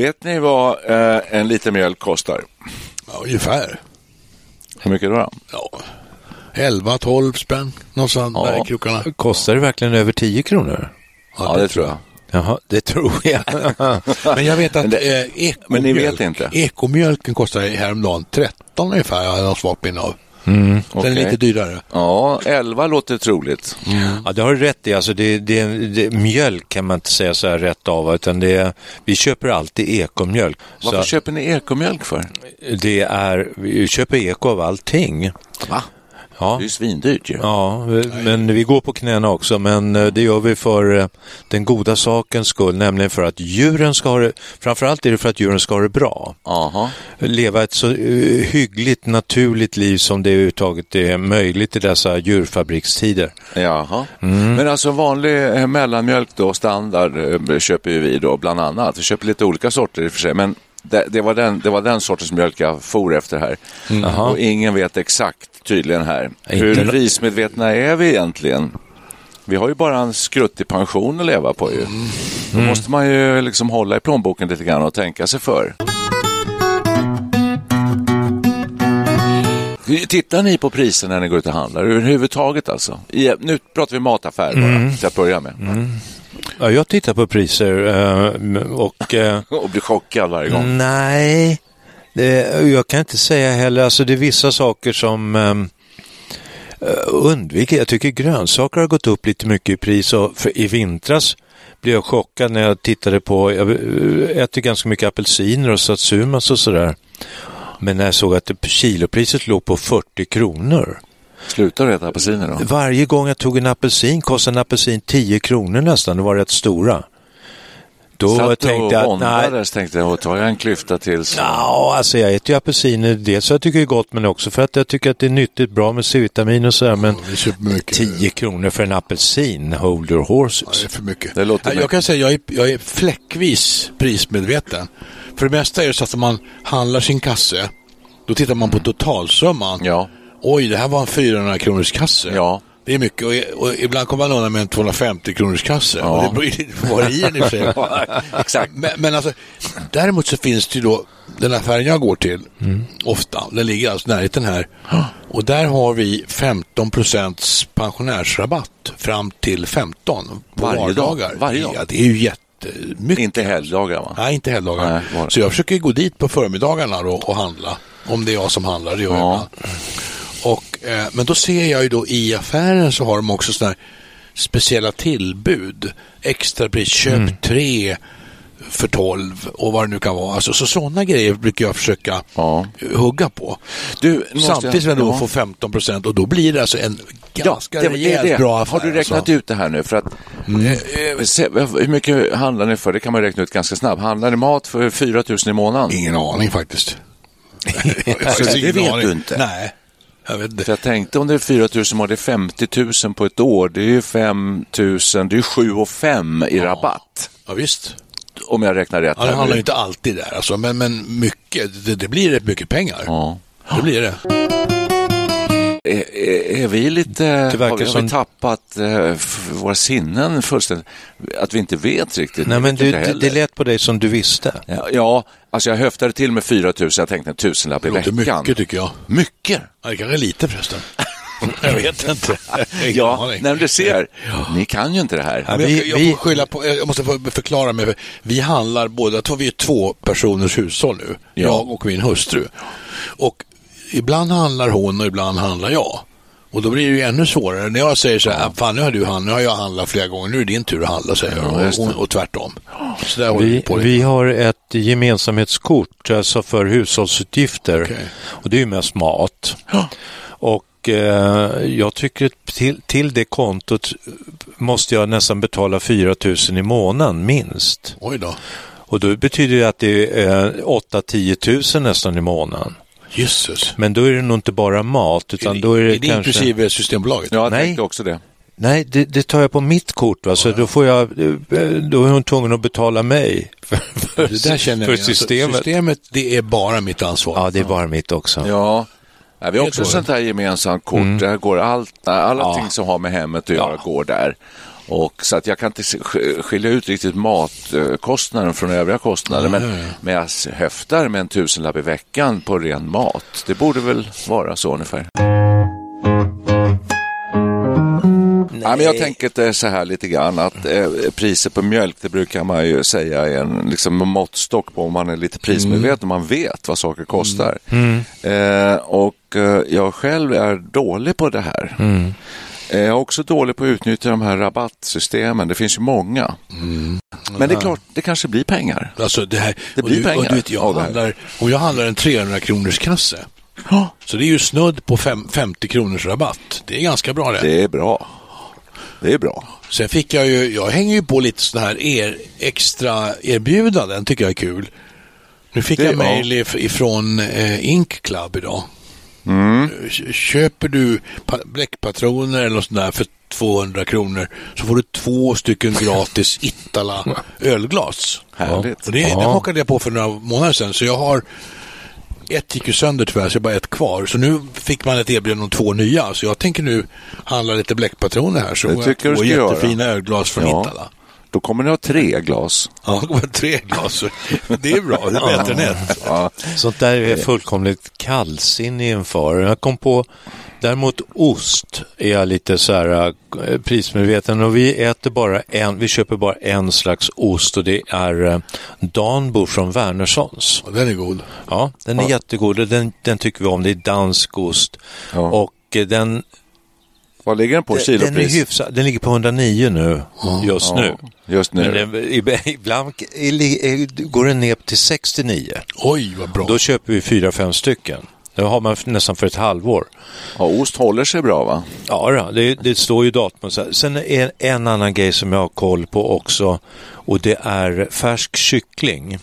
Vet ni vad eh, en liter mjölk kostar? Ja, ungefär. Hur mycket då? Ja. 11-12 spänn någonstans Ja. där i krokarna. Kostar det verkligen över 10 kronor? Ja, det tror jag. Jaha, det tror jag. Men jag vet att Men det- eh, ekomjölk, men ni vet inte? Ekomjölken kostar häromdagen 13 ungefär, jag har någon svagt minne av. Den är lite dyrare. Ja, 11 låter troligt. Ja, det har du rätt i. Alltså det, det, det, mjölk kan man inte säga så här rätt av, utan det, är- vi köper alltid ekomjölk. Varför Så köper ni ekomjölk för? det är, vi köper eko av allting. Va? Ja. Det är ju svindyrt ju. Ja, men vi går på knäna också, men eh, det gör vi för eh, den goda sakens skull, nämligen för att djuren ska ha det, framförallt är det för att djuren ska ha det bra. Jaha. Leva ett så eh, hyggligt, naturligt liv som det överhuvudtaget är möjligt i dessa djurfabrikstider. Jaha. Mm. Men alltså vanlig mellanmjölk då, standard, köper ju vi då bland annat. Vi köper lite olika sorter i och för sig, men det, det, var, den, det var den sortens mjölk jag for efter här. Och ingen vet exakt tydligen här. Hur Inte- prismedvetna är vi egentligen? Vi har ju bara en skruttig pension att leva på ju. Då måste man ju liksom hålla i plånboken lite grann och tänka sig för. Tittar ni på priser när ni går ut och handlar överhuvudtaget alltså? I, nu pratar vi mataffär bara, till att börja med. Ja, jag tittar på priser eh, och eh, Och blir chockad varje gång. nej, det, jag kan inte säga heller. Alltså det är vissa saker som ehm, eh, undviker. Jag tycker grönsaker har gått upp lite mycket i pris och för i vintras blev jag chockad när jag tittade på, jag eh, äter ganska mycket apelsiner och satsumas och sådär. Men när jag såg att det- kilopriset låg på 40 kronor. Slutar du äta apelsiner då? Varje gång jag tog en apelsin kostade en apelsin 10 kronor nästan, det var rätt stora. Då Satt tänkte jag att nej, våndades, tänkte jag, tar jag en klyfta till så... Ja, alltså jag äter ju apelsiner, dels för att jag tycker det är gott men också för att jag tycker att det är nyttigt, bra med C-vitamin och sådär. Men supermycket. 10 kronor för en apelsin, hold your horses. Ja, det är för mycket. Det låter Ja, jag mycket. kan säga jag är, jag är fläckvis prismedveten. För det mesta är det så att om man handlar sin kasse, då tittar man på totalsumman. Ja. Oj, det här var en 400 kronors kasse. Ja. Det är mycket och, och ibland kommer man undan med en 250 kronors kasse. Ja. Och det är i den i och för sig. Exakt. Men, men alltså, däremot så finns det ju då, den affären jag går till, ofta, den ligger alltså närheten här. Och där har vi 15 procents pensionärsrabatt fram till 15 på Varje dag? vardagar. Varje dag? Ja, det är ju jättemycket. Inte helgdagar va? Nej, inte helgdagar. Nej, var? Så jag försöker gå dit på förmiddagarna då och handla. Om det är jag som handlar, det gör jag Ja. ibland. Och, eh, men då ser jag ju då i affären så har de också sådana här speciella tillbud. Extrapris, köp Mm. tre för 12 och vad det nu kan vara. Alltså, så sådana grejer brukar jag försöka Ja. hugga på. Du, Samtidigt som jag då ja. får 15 procent och då blir det alltså en ganska det, det rejält det. bra affär. Har du räknat alltså. ut det här nu? För att, eh, se, hur mycket handlar ni för? Det kan man räkna ut ganska snabbt. Handlar ni mat för 4 000 i månaden? Ingen aning faktiskt. Det vet aning. du inte? Nej, jag vet inte. För jag tänkte om det är 4 000 mål, det är 50 000 på ett år. Det är ju 5 000, det är 7 och 5 i rabatt. Ja, visst. Om jag räknar rätt. Ja, det handlar ju inte alltid där alltså, men, men mycket, det, det blir rätt mycket pengar. Ja. Det blir det. Är, är, vi lite, har vi, har som- vi tappat eh, våra sinnen fullständigt? Att vi inte vet riktigt? Nej, Jag men du, det, det lät på dig som du visste. Ja, ja, alltså jag höftade till med 4 000, jag tänkte en tusenlapp i Det låter veckan. mycket tycker jag. Mycket? Ja, det kanske är lite förresten. jag vet inte. Ingen Ja, nej, du ser, ni kan ju inte det här. Ja, vi- jag, jag, vi- skylla på, jag måste förklara mig. Vi handlar båda två, vi är två personers hushåll nu. Ja. Jag och min hustru. Och ibland handlar hon och ibland handlar jag. Och då blir det ju ännu svårare. När jag säger så här, "Ah, fan nu har du handlat, nu har jag handlat flera gånger, nu är det din tur att handla, säger jag. Ja, och, och, och tvärtom. Så där vi på vi har ett gemensamhetskort alltså för hushållsutgifter Okej. och det är ju mest mat. Och eh, jag tycker att till, till det kontot måste jag nästan betala 4 000 i månaden minst. Oj då. Och då betyder det att det är 8-10 000 nästan i månaden. Jessus. Men då är det nog inte bara mat utan då är det, är det kanske... inklusive Systembolaget? Ja, jag Nej. tänkte också det. Nej, det, det tar jag på mitt kort. Va? Så då, får jag, då är hon tvungen att betala mig för, för, Det där känner för jag. Alltså, systemet. systemet, det är bara mitt ansvar. Ja, det är bara mitt också. Ja, ja vi har också så. ett sånt här gemensamt kort. Där går allt, allting som har med hemmet att göra Ja. går där. Och så att jag kan inte sk- skilja ut riktigt matkostnaden från övriga kostnader. Men, men jag höftar med en tusenlapp i veckan på ren mat. Det borde väl vara så ungefär. Nej. men jag tänker det så här lite grann att eh, priset på mjölk det brukar man ju säga är en liksom, måttstock på om man är lite prismedveten, om man vet vad saker kostar. Eh, och eh, jag själv är dålig på det här. Eh, Jag är också dålig på att utnyttja de här rabattsystemen. Det finns ju många. Men det är klart, det kanske blir pengar. Alltså det här, Det och blir du, pengar Och du vet, jag handlar, om jag handlar en 300 kronors kasse, så det är ju snudd på fem, 50 kronors rabatt. Det är ganska bra det. Det är bra. Det är bra. Sen fick jag ju, jag hänger ju på lite sådana här er, extra erbjudanden, tycker jag är kul. Nu fick Det- jag ja. mejl if- ifrån eh, Ink Club idag. Mm. K- Köper du pa- bläckpatroner eller något sånt där för 200 kronor så får du två stycken gratis Ittala ölglas. Härligt. Och det, det hakade jag på för några månader sedan, så jag har ett gick ju sönder tyvärr, så jag har bara ett kvar. Så nu fick man ett erbjudande om två nya, så jag tänker nu handla lite bläckpatroner här. Så Det tycker jag du två ska göra. jättefina ölglas från Ja. Ittala. Då kommer ni ha tre glas. Ja, tre glas. Det är bra, det är bättre än ett. Ja. Sånt där är fullkomligt kallsinnig inför. Jag kom på, däremot ost är jag lite så här eh, prismedveten och vi äter bara en, vi köper bara en slags ost och det är eh, Danbo från Wernerssons. Ja, den är god. Ja, den är jättegod och den, den tycker vi om. Det är dansk ost Ja. och eh, den, Vad ligger den på den, den är kilopris? hyfsad. Den ligger på 109 nu, just nu. Ja, just nu. Men den, ib- ibland går den ner till 69. Oj, vad bra. Då köper vi fyra, fem stycken. Det har man nästan för ett halvår. Ja, ost håller sig bra va? Ja, det, det står ju datum. Sen är en annan grej som jag har koll på också och det är färsk kyckling.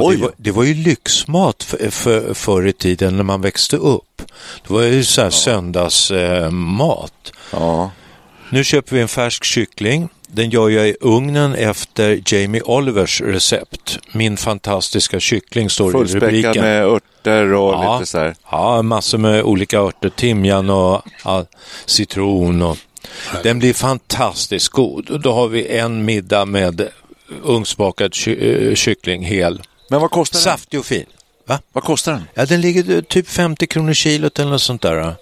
Oj. Det, var, det var ju lyxmat för, för, förr i tiden när man växte upp. Det var ju så här söndagsmat. Eh. Ja. nu köper vi en färsk kyckling. Den gör jag i ugnen efter Jamie Olivers recept. Min fantastiska kyckling står i rubriken. med örter och Ja. lite så här. Ja, massor med olika örter, timjan och ja, citron. Och, den blir fantastiskt god. Då har vi en middag med ugnsbakad ky- eh, kyckling hel. Men vad kostar den? Saftig och fin. Va? Vad kostar den? Ja, den ligger eh, typ 50 kronor kilot eller något sånt där.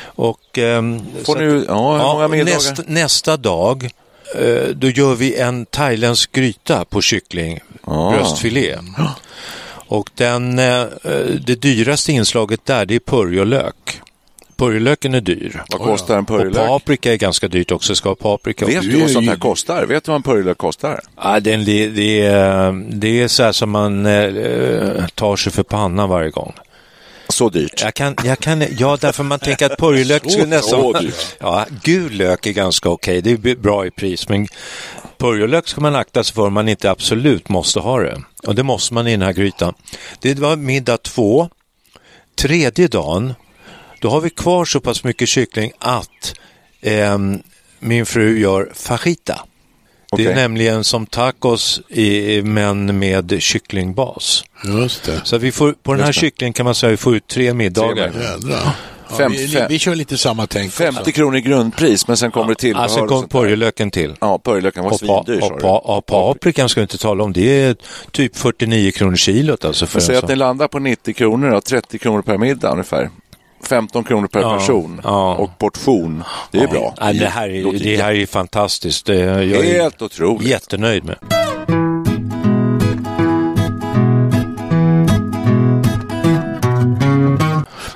Och, ehm, Får ni, ja, Ja, nästa, nästa dag eh, då gör vi en thailändsk gryta på kyckling, Ah. bröstfilé. Och den, eh, det dyraste inslaget där det är purjolök. Purjolöken är dyr. Vad kostar en Och purjolök? paprika är ganska dyrt också, ska paprika. Vet du vad sånt här kostar? Vet du vad en purjolök kostar? Ja, det, det, det, är, det är så här som man eh, tar sig för pannan varje gång. Så dyrt. Jag kan, jag kan, ja, därför man tänker att purjolök skulle nästan... så dyrt. Ja, gul lök är ganska okej, det är bra i pris, men purjolök ska man akta sig för om man inte absolut måste ha det. Och det måste man i den här grytan. Det var middag två. Tredje dagen, då har vi kvar så pass mycket kyckling att ehm, min fru gör fajita. Det är nämligen som tacos i, men med kycklingbas. Just det. Så vi får, på den här kycklingen kan man säga att vi får ut tre middagar. Fem, vi, fem, vi kör lite samma tänk 50 också. kronor i grundpris, men sen kommer det till. Alltså kom purjolöken till. Ja, purjolöken var Och, svindyr. och, du. pa, och paprikan ska vi inte tala om. Det är typ 49 kronor kilot alltså. För Men säg att ni landar på 90 kronor, då, 30 kronor per middag ungefär. 15 kronor per Ja, person ja. och portion. Det är bra. Nej, det, här är, det här är fantastiskt. Det, jag är Helt otroligt. jättenöjd med.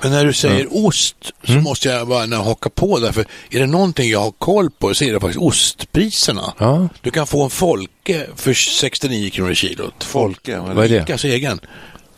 Men när du säger ost så Mm. måste jag bara haka på därför är det någonting jag har koll på så är det faktiskt ostpriserna. Ja. Du kan få en Folke för 69 kronor kilot. Folke, Vad är det? Ica's egen.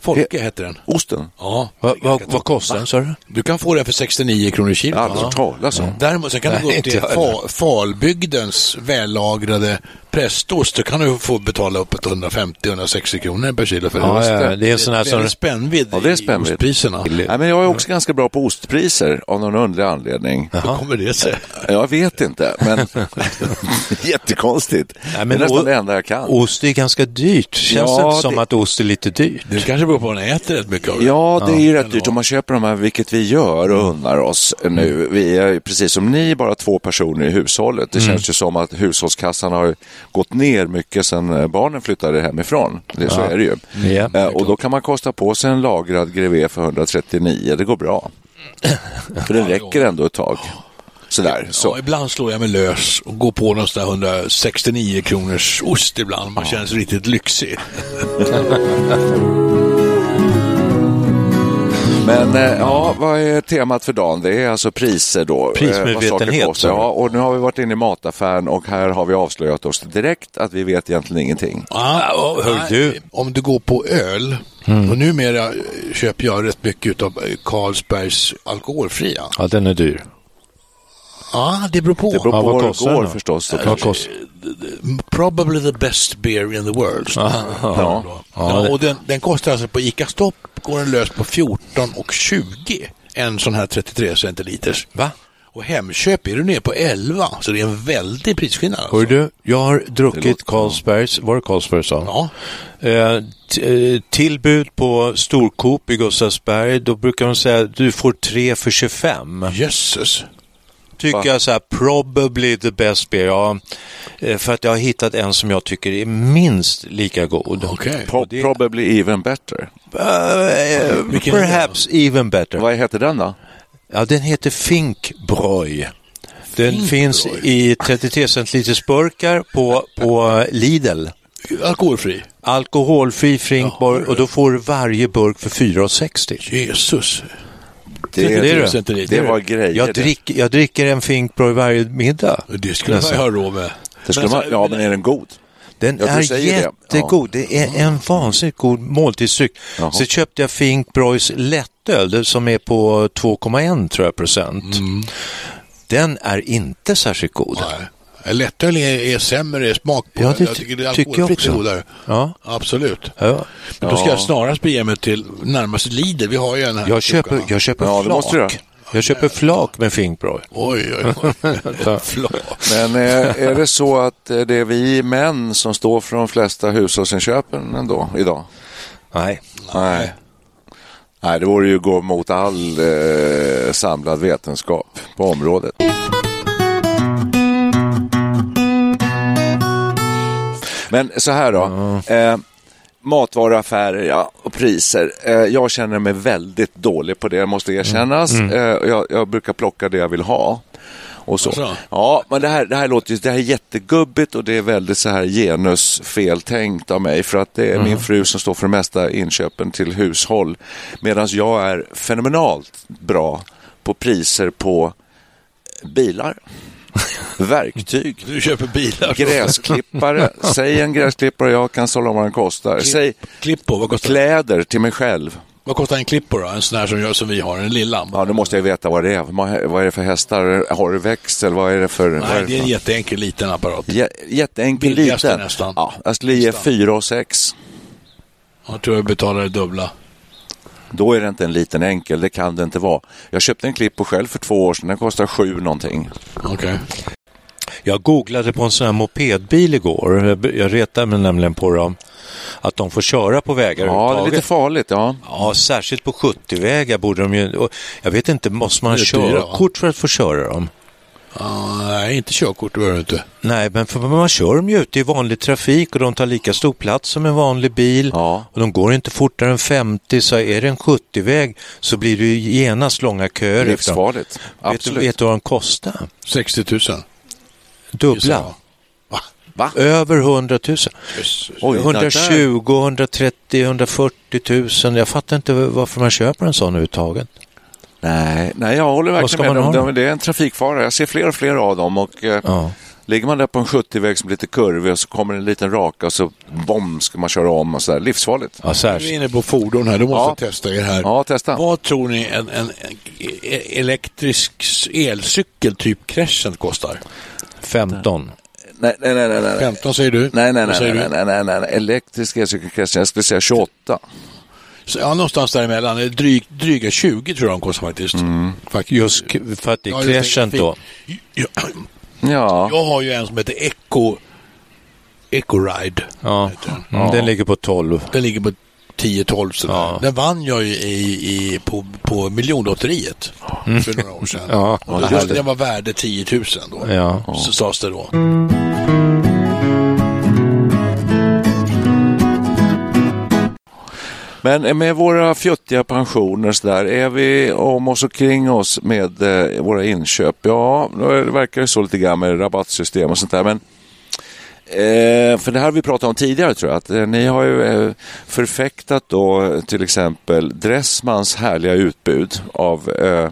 Folke heter den. Osten? Ja. Va, va, vad kostar den sa du? Du kan få den för 69 kronor kilot. Aldrig hört talas om. Däremot så kan du gå Nej, upp till fa, Falbygdens vällagrade prästost. Då kan du få betala upp ett 150-160 kronor per kilo för Ja, det. ja, det är en sån här det är som... spännvidd Ja, det är i spännvidd. ostpriserna. Nej, men jag är också ganska bra på ostpriser av någon underlig anledning. Hur kommer det sig? Jag vet inte, men jättekonstigt. Nej, men det är nästan o- det enda jag kan. Ost är ganska dyrt. Känns Ja, det inte som det- att ost är lite dyrt? Det kanske beror på man äter rätt mycket av det. Ja, det är ju rätt kan dyrt det om man köper de här, vilket vi gör och unnar oss nu. Vi är ju precis som ni, bara två personer i hushållet. Det känns ju som att hushållskassan har gått ner mycket sedan eh, barnen flyttade hemifrån. Det, så är det ju. Ja, Eh, och då kan man kosta på sig en lagrad grevé för 139. Det går bra. för det räcker ändå ett tag. Sådär. Så. Ja, ibland slår jag mig lös och går på någon sån där 169 kronors ost ibland. Man känner sig riktigt lyxig. Men eh, ja, vad är temat för dagen? Det är alltså priser då. eh, Prismedvetenhet? Ja, och nu har vi varit inne i mataffären och här har vi avslöjat oss direkt att vi vet egentligen ingenting. Ja, hör nej, du. Om du går på öl, och numera köper jag rätt mycket av Carlsbergs alkoholfria. Ja, den är dyr. Ja, det beror på. Det beror på Ja, vad det går då? förstås. Då, Probably the best beer in the world. Ja. Ja, och den, den kostar alltså på ICA Stopp går den lös på 14 och 20. En sån här 33 centiliters. Va? Och Hemköp är du ner på 11, så det är en väldig prisskillnad. Alltså. Hör du, jag har druckit Carlsbergs, var det Carlsbergs sa? Ja. Eh, eh, tillbud på Storcoop i Gustavsberg, då brukar de säga att du får tre för 25. Jösses. Tycker jag så här, probably the best beer. Ja, eh, för att jag har hittat en som jag tycker är minst lika god. Okej. Pro- Probably even better. Det perhaps even better. Vad heter den då? Ja, den heter Finkbräu. Den Finkbräu. finns i 33 centiliters burkar på, på Lidl. Alkoholfri. Alkoholfri Finkbräu och då får du varje burk för 4,60. Jesus. Det, Det är det. centiliter. det var grejer. Jag, drick, jag dricker en Finkbräu varje middag. Det skulle man Nästan. ju ha råd med. Det skulle man, ja, men är den god? Den Ja, du är säger det. jättegod. Det, är en vansinnigt god måltidsdryck. Så köpte jag Finkbräus lättöl som är på 2,1 tror jag procent. Mm. Den är inte särskilt god. Nej. Lättöl är, är sämre smak på. Ja, det jag ty- tycker det är tycker jag alkoholfritt är också. godare. Ja. Absolut. Ja. Men då ska jag snarast bege mig till närmaste Lidl. Vi har ju en här. Jag köper, jag köper Ja, det måste du flak. Jag köper flak med Finkbräu. Oj, oj, oj. Flak. Men eh, är det så att eh, det är vi män som står för de flesta hushållsinköpen ändå idag? Nej. Nej. Nej, det vore ju gå mot all eh, samlad vetenskap på området. Men så här då. Eh, matvaruaffärer ja, och priser. Eh, jag känner mig väldigt dålig på det, måste erkännas. Eh, jag, jag brukar plocka det jag vill ha. Och så. Alltså? Ja, men det här, det här låter ju, det här är jättegubbigt och det är väldigt så här genusfeltänkt av mig för att det är min fru som står för det mesta inköpen till hushåll medan jag är fenomenalt bra på priser på bilar, verktyg, Du köper bilar. gräsklippare. Säg en gräsklippare jag kan om vad den kostar. Säg Klipp på, vad kostar, kläder till mig själv. vad kostar en klipp på då? En sån här som, jag, som vi har, en lilla. Ja, nu måste jag veta vad det är. Vad är det för hästar? Har du växel? Vad är det för? Nej, det det är en jätteenkel liten apparat. Jä- Jätteenkel Billigaste liten. nästan. Ja, jag skulle ge fyra och sex. Jag tror jag betalar det dubbla. Då är det inte en liten enkel, det kan det inte vara. Jag köpte en Clippo själv för två år sedan, den kostar sju någonting. Okej. Jag googlade på en sån här mopedbil igår. Jag, retade mig nämligen på dem. Att de får köra på vägar Ja, det är lite farligt. Ja. Ja, särskilt på 70-vägar borde de ju... Jag vet inte, måste man ha körkort för att få köra dem? Nej, inte körkort behöver du inte. Nej, men för man kör dem ju ute i vanlig trafik och de tar lika stor plats som en vanlig bil. Ja. Och de går inte fortare än 50, så är det en 70-väg så blir det ju genast långa köer. Livsfarligt. Vet du, Absolut. vet du vad de kostar? 60 000. gissar Dubbla. Va? Över 100 000. Jösses. Oj, där- 120, 130, 140 000. Jag fattar inte varför man köper en sån överhuvudtaget. Nej, nej, jag håller verkligen med. ha Det- Det är en trafikfara. Jag ser fler och fler av dem. Och, eh, Ja. Ligger man där på en 70-väg som är lite kurvig och så kommer en liten raka och så bom ska man köra om och så där. Livsfarligt. Ja, Vi är inne på fordon här, då måste Ja. testa er här. Ja, testa. Vad tror ni en, en, en elektrisk elcykel typ Crescent kostar? 15. Nej, nej, nej, nej. nej. 15 säger du? Nej, nej, nej, nej, nej, nej, nej, nej. Elektrisk elcykelkrets, jag skulle säga 28. Så, Ja, någonstans däremellan. Dryg, dryga 20 tror jag de kostar faktiskt. faktiskt. Just för att det är Crescent då. Jag, Ja, jag har ju en som heter Eco, Eco Ride. Ja. Mm, Den ligger på 12. Den ligger på 10-12 sådär. Ja. Den vann jag ju i, i, på, på miljonlotteriet för några år sedan. Ja, och härligt. den var värde 10 000 då. Ja. Så sades det då. Men med våra fjuttiga pensioner så där, är vi om oss och kring oss med eh, våra inköp? Ja, det verkar det så lite grann med rabattsystem och sånt där. Men Eh, för det här har vi pratat om tidigare tror jag. Att, eh, ni har ju eh, förfäktat då till exempel Dressmans härliga utbud av eh,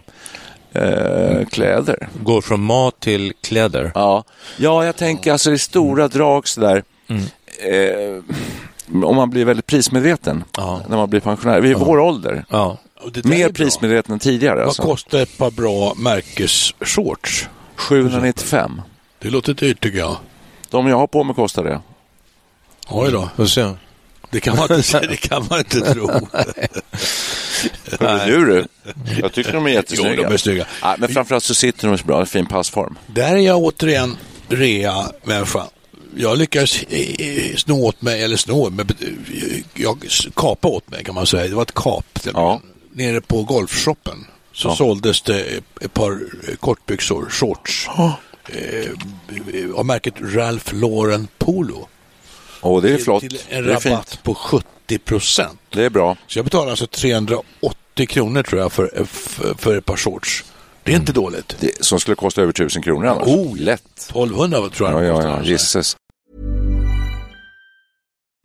eh, kläder. Går från mat till kläder. Ja, ja jag tänker alltså i stora drag sådär. Eh, om man blir väldigt prismedveten Ja. när man blir pensionär. Vid vår ålder. Ja. Mer prismedveten än tidigare. Vad Alltså. kostar ett par bra märkesshorts? 795. Det låter dyrt tycker jag. De jag har på mig kostar det. Oj då. Och så, Det kan man inte, det kan man inte tro. Hörru du, du. Jag tycker de är Jo, jättesnygga. de är snygga. Ja, men framförallt så sitter de så bra, en fin passform. Där är jag återigen rea-människa. Jag lyckades eh, eh, snå åt mig, eller snå, men eh, jag kapa åt mig kan man säga. Det var ett kap. Ja. Nere på golfshoppen så Ja. såldes det ett par kortbyxor, shorts. Eh, av märket Ralph Lauren Polo. Och det är flott. Till en rabatt på 70 procent. Det är bra. Så jag betalar alltså 380 kronor tror jag för, för, för ett par shorts. Det är inte dåligt. Det, som skulle kosta över tusen kronor annars. Oh, Lätt. 1200 tror jag Ja, ja, ja. alltså. Gisses.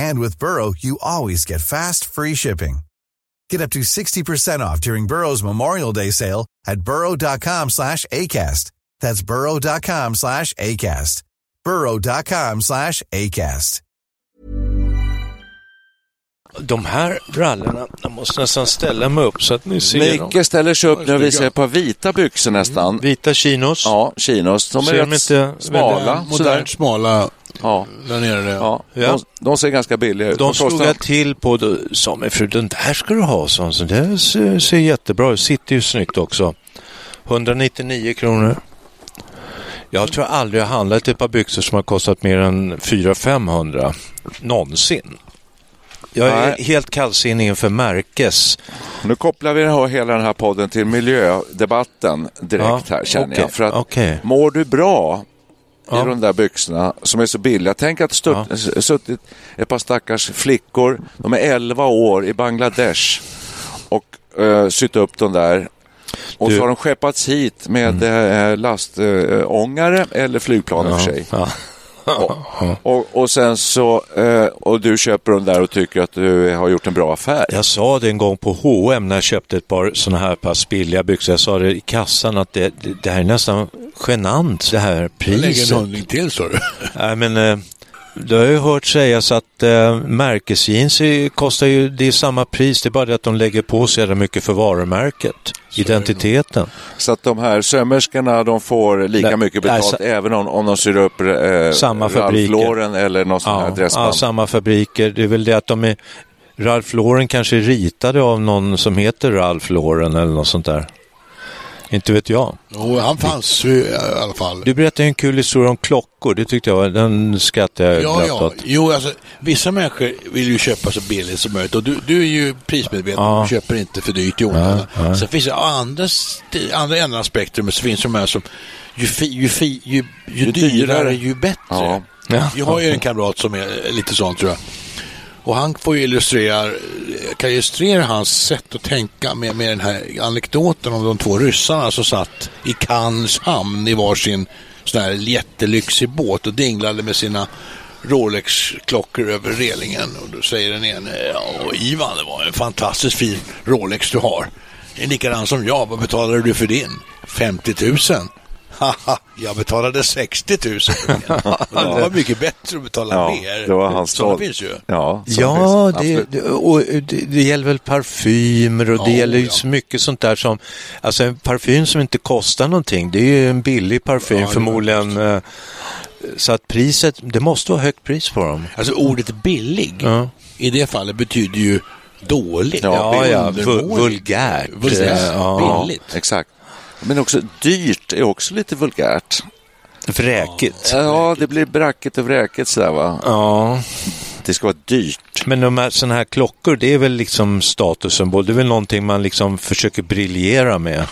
And with Burrow, you always get fast, free shipping. Get up to 60% off during Burrow's Memorial Day sale at burrow.com slash ACAST. That's burrow.com slash ACAST. burrow.com slash ACAST. De här brallorna, jag måste nästan ställa mig upp så att ni ser dem. Micke ställer sig upp nu och visar ett par vita byxor nästan. Vita chinos. Ja, chinos. De är Ser rätt inte smala. Modernt smala Ja. där nere. Ja. Ja. De, de ser ganska billiga ut. De kostar slog jag till på, då sa min fru, den där ska du ha, så, det ser, ser jättebra ut, sitter ju snyggt också. 199 kronor. Jag tror aldrig jag handlat ett par byxor som har kostat mer än 400-500 någonsin. Jag är Nej. helt kallsinnig inför märkes. Nu kopplar vi här, hela den här podden till miljödebatten direkt Ja, här känner okej, jag. För att okej. mår du bra Ja. i de där byxorna som är så billiga. Tänk att stutt, s- suttit ett par stackars flickor, de är 11 år i Bangladesh och uh, sytt upp dem där. Och Du- så har de skeppats hit med mm. lastångare eller flygplan i och för sig. Ja. Och, och, och sen så, eh, och du köper dem där och tycker att du har gjort en bra affär. Jag sa det en gång på H&M när jag köpte ett par sådana här pass billiga byxor. Jag sa det i kassan att det, det, det här är nästan genant det här Jag lägger priset. hundring till, sa du. Nej, men eh, det har ju hört sägas att eh, märkesjeans är- kostar ju, det är samma pris, det är bara det att de lägger på så jävla mycket för varumärket, identiteten. Så att de här sömmerskorna de får lika Nej, mycket nej, betalt så- även om, om de syr upp eh, Samma Ralph. Lauren eller någon sån här Ja, dressband. ja, samma fabriker. Det är väl det att de är Ralph Lauren kanske är ritade av någon som heter Ralph Lauren eller något sånt där. Inte vet jag. Jo, han fanns ju i alla fall. Du berättade en kul historia om klockor. Det tyckte jag var, den skrattade jag Ja, glatt ja. åt. Jo, alltså, vissa människor vill ju köpa så billigt som möjligt och du, du är ju prismedveten Ja. och köper inte för dyrt i onödan. Sen finns det andra, andra änden av spektrumet så finns det de här som ju, fi, ju, fi, ju, ju, Ju dyrare, dyrare. ju bättre. Ja. Ja. Jag har ju en kamrat som är lite sån tror jag. Och han får ju illustrera, kan illustrera hans sätt att tänka med, med den här anekdoten om de två ryssarna som satt i Cannes hamn i varsin sån här jättelyxig båt och dinglade med sina Rolex-klockor över relingen. Och då säger den ene, ja Ivan, det var en fantastiskt fin Rolex du har. Det är likadan som jag, vad betalade du för din? 50 000. Haha, jag betalade 60 000 för min. Det var mycket bättre att betala Ja, mer. det var hans Sådana finns ju. Ja, Ja, finns det, det, och det, det gäller väl parfymer och det Ja, gäller ju ja. så mycket sånt där som, alltså en parfym som inte kostar någonting, det är ju en billig parfym Ja, det förmodligen. eh, Så att priset, det måste vara högt pris på dem. Alltså ordet billig Ja. i det fallet betyder ju dålig. Ja, ja, vulgärt. Vulgärt, Ja. billigt. Exakt. Men också dyrt är också lite vulgärt. Vräkigt. Ja, det blir brackigt och vräkigt sådär va. Ja, Det ska vara dyrt. men de här sådana här klockor, det är väl liksom statussymbol. Det är väl någonting man liksom försöker briljera med.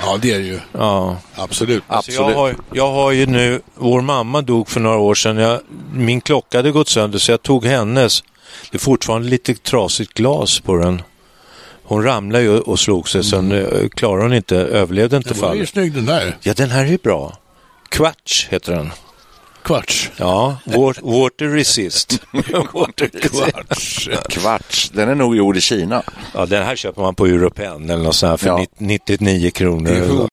Ja, det är det ju. Ja. Absolut. Alltså jag, har, jag har ju nu, vår mamma dog för några år sedan. Jag, min klocka hade gått sönder så jag tog hennes. Det är fortfarande lite trasigt glas på den. Hon ramlade ju och slog sig, sen mm. klarade hon inte, överlevde inte Den var ju fallet. snygg den där. Ja, den här är ju bra. Quatch heter den. Kvarts. Ja, wa- water resist. water Kvarts. Kvarts, den är nog gjord i Kina. Ja, den här köper man på Europen eller något sånt här för Ja. 90 99 kronor.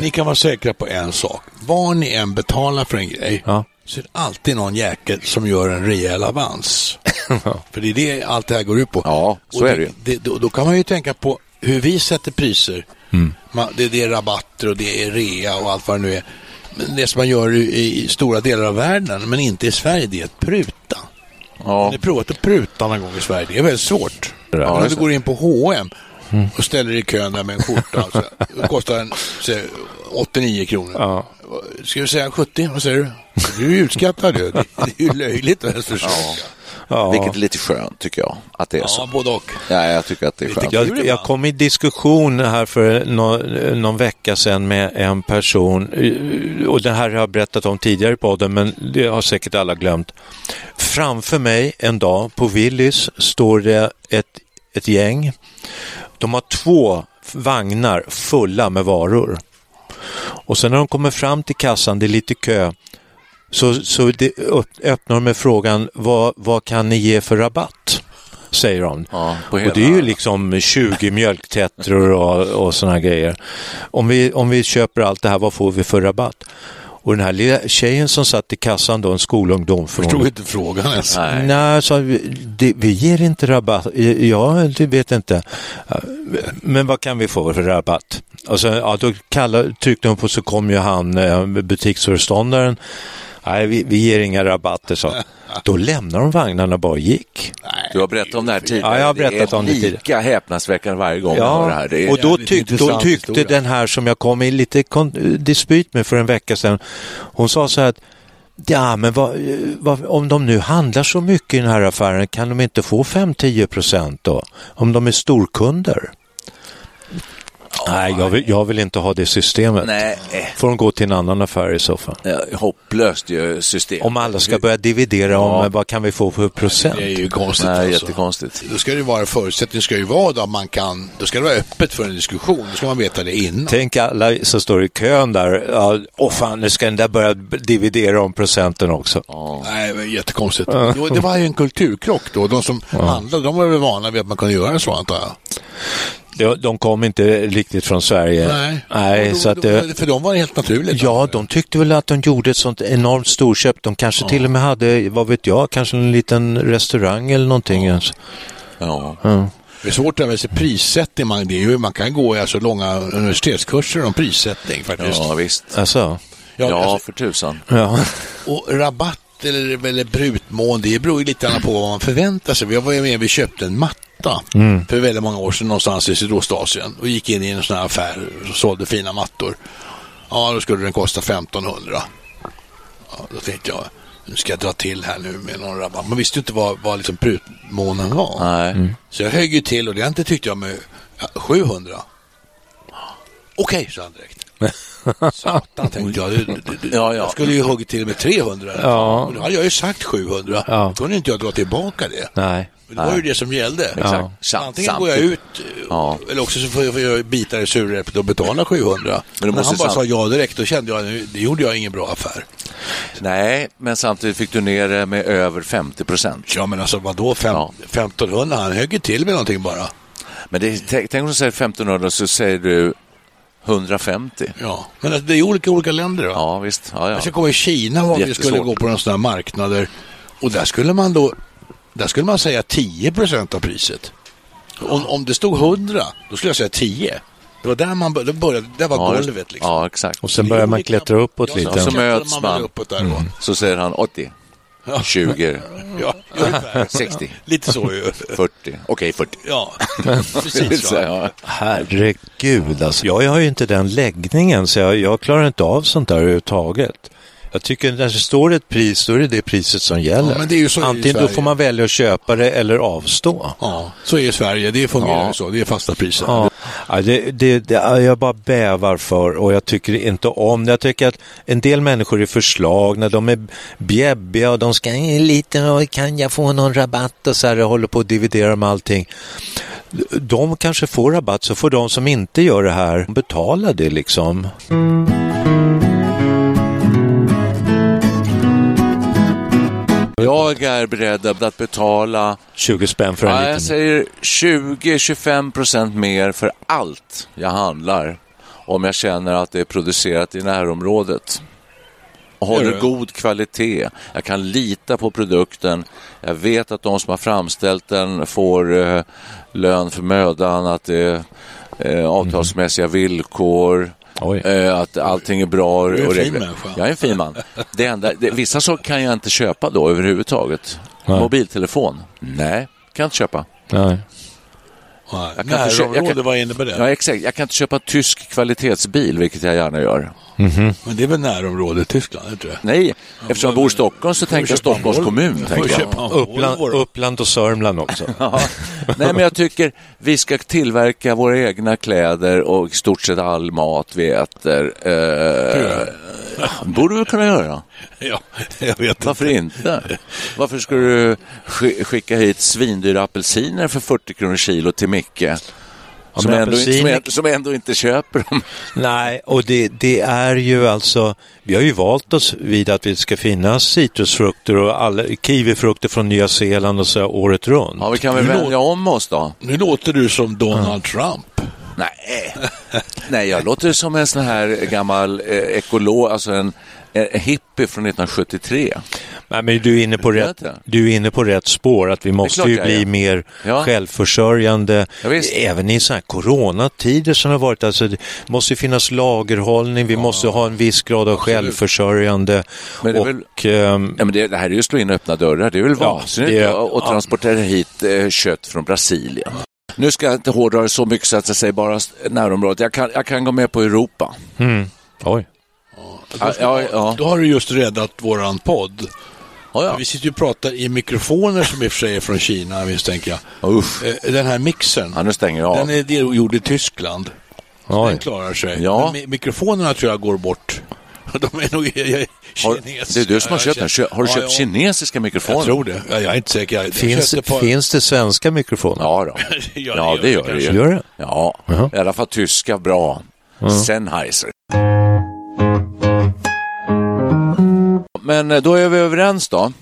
Ni kan vara säkra på en sak. Vad ni än betalar för en grej Ja. Så är det alltid någon jäkel som gör en rejäl avans. för det är det allt det här går ut på. Ja, så Och är det ju. det, då, då kan man ju tänka på hur vi sätter priser. Mm. Man, det, det är rabatter och det är rea och allt vad det nu är. Men det som man gör i, i stora delar av världen, men inte i Sverige, det är att pruta. Har Ja, ni provat att pruta någon gång i Sverige? Det är väldigt svårt. Men om du går in på H&M och ställer dig i kön där med en skjorta. Alltså, det kostar en, säg, 89 kronor. Ja. Ska vi säga 70? Vad säger du? Du är ju utskattad du. Det, det är ju löjligt att ens försöka. Ja. vilket är lite skönt tycker jag. Att det är Ja, så. både och. Ja, jag tycker att det är Lite skönt. Jag, jag kom i diskussion här för nå, någon vecka sedan med en person, eh, och det här har jag berättat om tidigare i podden, men det har säkert alla glömt. Framför mig en dag på Willys står det ett, ett gäng. De har två vagnar fulla med varor. Och sen när de kommer fram till kassan, det är lite kö, så, så det öppnar de med frågan, vad, vad kan ni ge för rabatt? Säger de. Ja, Och det är ju liksom 20 mjölktettror och, och sådana grejer. Om vi, om vi köper allt det här, vad får vi för rabatt? Och den här lilla tjejen som satt i kassan då, en skolungdom Förstod från... inte frågan ens. Nej. Nej, sa vi, det, vi ger inte rabatt. Ja, det vet inte. Men vad kan vi få för rabatt? Och så, ja, då kallade, tryckte hon på så kom ju han, eh, butiksföreståndaren. Nej, vi, vi ger inga rabatter, så. Då lämnar de vagnarna och bara gick. Du har berättat om det här tidigare. Ja, jag har berättat det är om det tidigare. lika häpnadsväckande varje gång jag hör det här. Det är... och då, tyck, då tyckte historia. den här som jag kom i lite dispyt med för en vecka sedan, hon sa så här att Ja, men vad, vad, om de nu handlar så mycket i den här affären, kan de inte få 5-10 procent då? Om de är storkunder? Nej, jag vill, jag vill inte ha det systemet. Nej, Får de gå till en annan affär i så fall. eh, hopplöst ju system. Om alla ska börja dividera om eh, vad kan vi få för procent? Det är ju konstigt. Nej, alltså. jättekonstigt. Då ska det vara förutsättningen ska ju vara att man kan, då ska det vara öppet för en diskussion. Då ska man veta det innan. Tänk alla som står i kön där. Ja, åh fan, nu ska den där börja dividera om procenten också. Nej, det var jättekonstigt. Jo, Det var ju en kulturkrock då. De som handlade, de var väl vana vid att man kunde göra så antar jag. De, de kom inte riktigt från Sverige. Nej, Nej så att det, För dem var det helt naturligt. Ja, de tyckte väl att de gjorde ett sånt enormt storköp. De kanske till och med hade, vad vet jag, kanske en liten restaurang eller någonting. ens. Ja. Det är svårt att med sig prissättning. Man, det är ju, man kan gå alltså långa universitetskurser om prissättning faktiskt. ja, visst. Alltså, Ja, Ja, alltså, för tusan. ja. och rabatt eller, eller brutmån, det beror ju lite grann på vad man förväntar sig. Jag var ju med, vi köpte en matta för väldigt många år sedan någonstans i Sydostasien och gick in i en sån här affär och sålde fina mattor. Ja, då skulle den kosta 1500. Ja, då tänkte jag, nu ska jag dra till här nu med någon rabatt. Man visste ju inte vad, vad liksom prutmånen var. Nej. Så jag högg ju till och det inte tyckte jag med ja, 700. Okej, sa han direkt. Satan, tänkte jag. Det, det, det, Ja, ja. Jag skulle ju huggit till med 300. Ja. Och då hade jag ju sagt 700. Ja. Då kunde inte jag dra tillbaka det. Nej. Men det var ju det som gällde. Exakt. Sant, Antingen går jag ut Ja. eller också så får jag, jag bita i surrepet och betala 700. du Men, måste han bara sa ja direkt, då kände jag nu, det gjorde jag ingen bra affär. Nej, men samtidigt fick du ner det med över 50 procent. Ja men alltså vadå, fem, Ja. 1500? Han högg till med någonting bara. Men det, tänk om du säger 1500 så säger du 150. Ja, men alltså, det är olika olika länder. Va? Ja, visst. Ja, Jag ja. ska komma i Kina var vi skulle gå på några sådana här marknader och där skulle man då där skulle man säga 10 procent av priset. Om, om det stod 100, då skulle jag säga 10. Det var där man bör- då började, det var Ja, golvet liksom. Ja, exakt. Och sen börjar man klättra uppåt lite. Och så möts man. uppåt där då. Så säger han 80, 20, Ja, ungefär. 60, Lite så ju. 40. Okej, 40. Ja, precis. Så, ja. Herregud, alltså. Jag har ju inte den läggningen så jag, jag klarar inte av sånt där överhuvudtaget. Jag tycker när det står ett pris, då är det det priset som gäller. Ja, så Antingen då får man välja att köpa det eller avstå. Ja, så är Sverige. Det fungerar Ja. så. Det är fasta priser. Ja, ja, det, det, det, ja, jag bara bävar för och jag tycker inte om det. Jag tycker att en del människor är förslagna, de är bjäbbiga och de ska "Eh, lite, och kan jag få någon rabatt och så här, och håller på att dividera med allting. De kanske får rabatt, så får de som inte gör det här betala det liksom. Jag är beredd att betala 20 spänn för en Ja, jag liten. säger 20-25 procent mer för allt jag handlar om jag känner att det är producerat i närområdet. Och håller god kvalitet. Jag kan lita på produkten. Jag vet att de som har framställt den får eh, lön för mödan, att det är eh, avtalsmässiga villkor. Oj. Eh, att allting är bra. är en och fin regler- människa. Jag är en fin man. Det enda, det, vissa saker kan jag inte köpa då överhuvudtaget. Mobiltelefon? Nej, kan jag inte köpa. Nej. Nej. Jag kan inte kö- jag Närområde, kan- vad innebär det? Ja, exakt. Jag kan inte köpa tysk kvalitetsbil, vilket jag gärna gör. Men det är väl närområdet Tyskland, inte det? Nej, eftersom jag bor i Stockholm så tänker jag Stockholms kommun. Tänker jag. Uppland. Uppland och Sörmland också. Ja. Nej, men jag tycker vi ska tillverka våra egna kläder och i stort sett all mat vi äter. Eh, borde vi kunna göra. Ja, jag vet Varför inte? Varför ska du sk- skicka hit svindyra apelsiner för 40 kronor kilo till Micke? Som, men ändå, inte- som, ändå, som ändå inte köper dem. Nej, och det, det är ju alltså, vi har ju valt oss vid att det ska finnas citrusfrukter och alla, kiwifrukter från Nya Zeeland och så året runt. Ja, vi kan väl Nu vänja om oss då? Nu låter du som Donald Trump. Nej, Nej jag låter som en sån här gammal eh, ekolog, alltså en, en hippie från 1973. Nej, men du är, inne på rätt, du är inne på rätt spår, att vi måste ju bli mer Ja. självförsörjande. Ja. Även i så här coronatider som har varit. Alltså, det måste ju finnas lagerhållning, vi måste ha en viss grad av självförsörjande. Men det är väl- och, ehm, Ja, men det, det här är ju att slå in öppna dörrar. Det är väl Ja, vansinnigt att transportera hit eh, kött från Brasilien. Nu ska jag inte hårdra det så mycket så att jag säger bara närområdet. Jag kan, jag kan gå med på Europa. oj. Ja, ja, ja. Då har du just räddat våran podd. Ja, ja. Vi sitter ju och pratar i mikrofoner som i och för sig är från Kina misstänker jag. Usch. Eh, Den här mixen, Ja, nu stänger jag den är gjord i Tyskland. Oj. Den klarar sig. Ja. Men mi- mikrofonerna tror jag går bort. De är nog Har, kinesiska. det är du som har köpt den. Har du Ja, köpt ja. kinesiska mikrofoner? Jag tror det. Ja, jag är inte säker. Jag, Finns, på- finns det svenska mikrofoner? Ja, då. Ja, ja, det gör det ju. Gör det? Ja, Jaha. i alla fall tyska bra. Sennheiser. Men eh, då är vi överens då.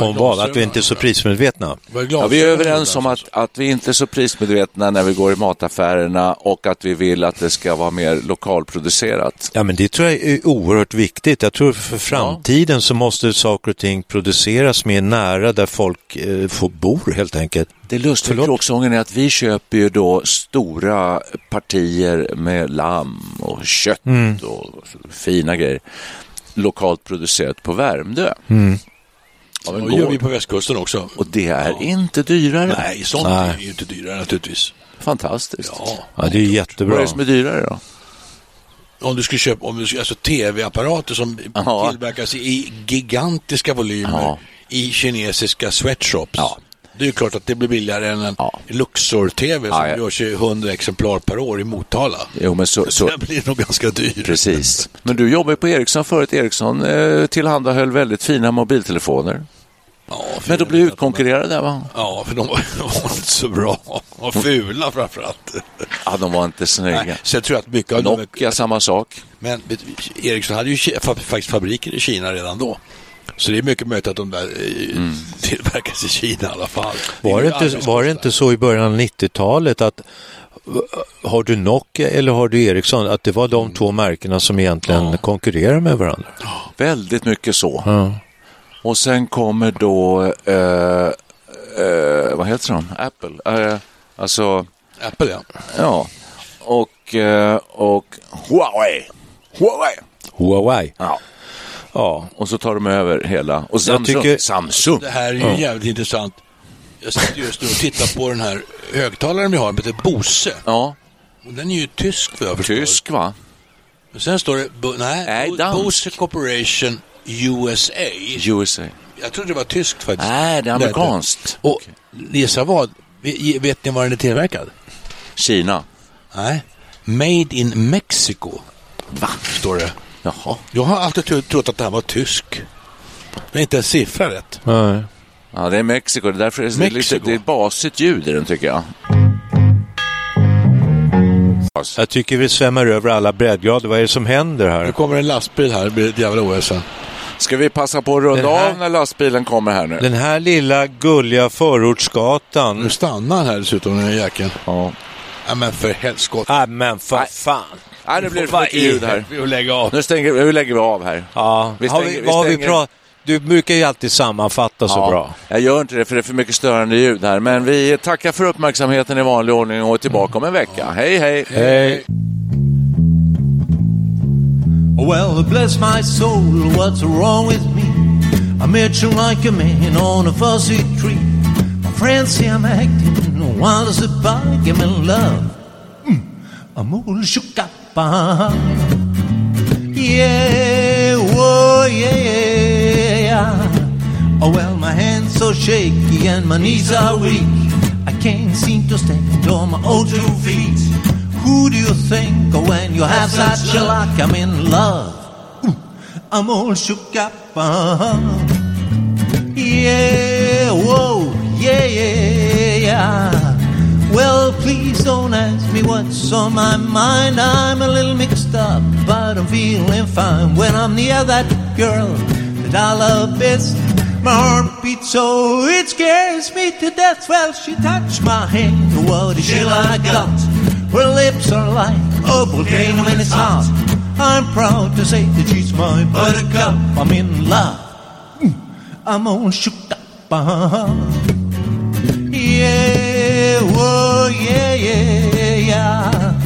Om vad? Att vi inte är så prismedvetna? Ja, vi är överens om att, att vi inte är så prismedvetna när vi går i mataffärerna och att vi vill att det ska vara mer lokalproducerat. Ja, men det tror jag är oerhört viktigt. Jag tror för framtiden så måste saker och ting produceras mer nära där folk eh, får bo helt enkelt. Det lustiga Förlåt? kråksången är att vi köper ju då stora partier med lamm och kött Mm. och fina grejer lokalt producerat på Värmdö. Mm. Det gör vi på västkusten också. Och det är inte dyrare. Nej, sånt Nej. är ju inte dyrare naturligtvis. Fantastiskt. Ja. Ja, det är jättebra. Vad är det som är dyrare då? Om du skulle köpa om du, skulle- alltså tv-apparater som Ja. tillverkas i gigantiska volymer Ja. i kinesiska sweatshops. Ja. Det är ju klart att det blir billigare än en Ja. Luxor-tv som Ja, ja. görs i 100 exemplar per år i Motala. Jo, men så, så, Den blir nog ganska dyr. Precis. Men du jobbade på Ericsson förut. Ericsson eh, tillhandahöll väldigt fina mobiltelefoner. Ja, Men då blev de- utkonkurrerade där va? Ja, för de var, de var inte så bra. Och fula framförallt. Ja, de var inte snygga. Nej, så jag tror att mycket av. Nokia, samma sak. Men Ericsson hade ju faktiskt fabriker i Kina redan då. Så det är mycket möjligt att de där eh, Mm. tillverkas i Kina i alla fall. Var det, inte, var det inte så i början av 90-talet att eh, har du Nokia eller har du Ericsson, att det var de två märkena som egentligen konkurrerar med varandra? Väldigt mycket så. Ja. Och sen kommer då, eh, eh, vad heter de? Apple. Eh, alltså, Apple ja. ja. Och, eh, och Huawei. Huawei. Huawei. Ja. Ja, Och så tar de över hela. Och Samsung. tycker- Samsung. Det här är ju jävligt intressant. Jag sitter just nu och tittar på den här högtalaren vi har, den heter Bose. Ja, Och Den är ju tysk vad jag förstår. tysk va? Men sen står det, Bo- nej, Nej, Bo-. Bose Corporation USA. USA. Jag trodde det var tyskt faktiskt. Nej, det är amerikanskt. Och gissa vad? Ve- Vet ni var den är tillverkad? Kina. Nej. Made in Mexico. Va? Står det. Jaha. Jag har alltid tro- trott att det här var tysk. Det är inte en siffra rätt. nej. Ja, det är Mexiko. Det är därför det är, lite, det är basigt ljud i den tycker jag. Jag tycker vi svämmar över alla breddgrader. Vad är det som händer Nu här? kommer en lastbil här, det blir ett jävla OS sen. Ska vi passa på att runda här- av när lastbilen kommer här nu? Den här lilla gulliga förortsgatan. Nu stannar här dessutom, den här jäkeln. Ja. Ja men för helskotta. Nej men för fan. Nej, nu blir det för mycket ljud här. Vi lägga av. Nu, stänger, nu lägger vi av här. Ja, Vi har stänger- vi, vi vad har vi pratat? Du brukar ju alltid sammanfatta så bra. Jag gör inte det för det är för mycket störande ljud här. Men vi tackar för uppmärksamheten i vanlig ordning och är tillbaka om en vecka. Hej, hej! Hej. Well, bless my soul, what's wrong with me? I met you like a man on a fuzzy tree. My friends say I'm acting wild as a bug. I'm in love. Mm, I'm all shook up. Uh-huh. Yeah, whoa, yeah, yeah. Oh, well, my hands so shaky and my knees are weak. I can't seem to stand on my own two feet. Who do you think of when you have such a luck? I'm in love. Ooh, I'm all shook up. uh-huh. Yeah, whoa, yeah, yeah, yeah. Well, please don't ask me what's on my mind. I'm a little mixed up, but I'm feeling fine when I'm near that girl that I love best. My heart beats so it scares me to death. Well, she touched my hand. What a chill I got. Her lips are like a volcano in its heart. I'm proud to say that she's my buttercup. I'm in love. I'm all shook up. Uh-huh. Yeah, whoa, yeah, yeah.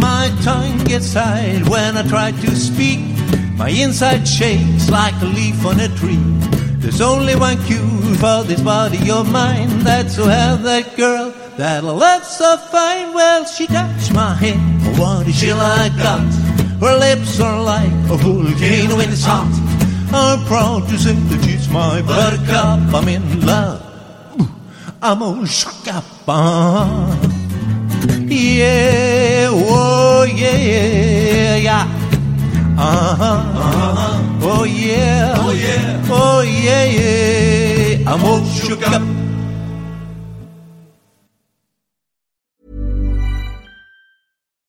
My tongue gets tied when I try to speak. My inside shakes like a leaf on a tree. There's only one cure for this body of mine. That's to have that girl that I love so fine. Well, she touched my head. What is she like got? Her lips are like a volcano when it's hot. I'm proud to say that she's my buttercup. I'm in love. I'm all shook up. Ah. Yeah, oh yeah, yeah. Uh-huh. uh-huh. Oh yeah. Oh yeah. Oh yeah, yeah. I'm all shook up.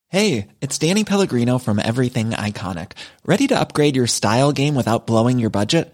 Hey, it's Danny Pellegrino from Everything Iconic. Ready to upgrade your style game without blowing your budget?